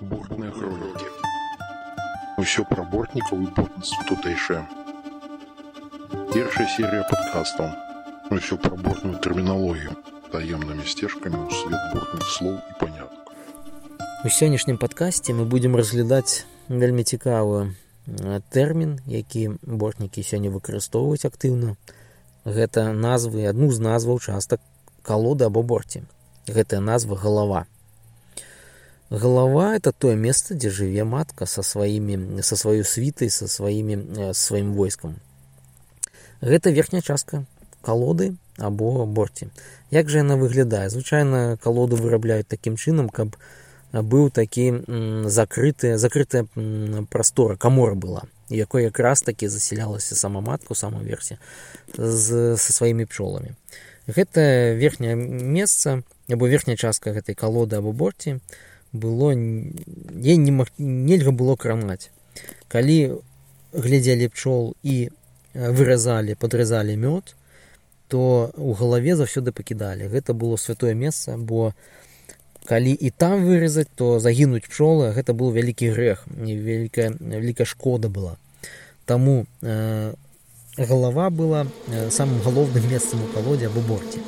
Бортныя хронікі. Усё пра бортнікаў і бортніцтва тутэйшае. Першая серія падкастаў. Усё пра бортную тэрміналогію, таемнымі сцежкамі ў свет бортных слоў і панятак. У сённяшнім падкасці мы будзем разглядаць вельмі цікавы тэрмін, які бортнікі сёння выкарыстоўваюць актыўна. Гэта назвы адну з назваў частак калоды або борці. Гэтая назва галава. Галава это тое месца, дзе жыве матка са сваімі са сваёй світай са сваімі сваім войскам. Гэта верхняя частка калоды або борці. Як жа яна выглядае? Звычайна калоду вырабляюць такім чынам, каб быў такі закрытая закрытая прастора камора была якой якраз такі засялялася сама матку сама версе з са сваімі пчоламі гэта верхняе месца або верхняя частка гэтай калоды або борці было не не мог нельга было кранаць калі глядзелі пчол і выразалі падразалі мёд то у галаве заўсёды пакідалі. Гэта было святое месца бо калі і там выразаць то загінуць пчолы гэта был вялікі грэх невялікая вялікая шкода была. Таму э, галава была самым галоўным месцам у калодзе або борце.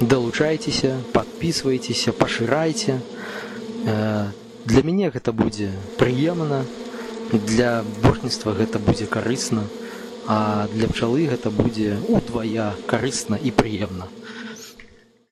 Далучайцеся подписывайтеся пашырайце для мяне гэта будзе прыемна для бортніцтва гэта будзе карысна а для пчалы гэта будзе удвая карысна і прыемна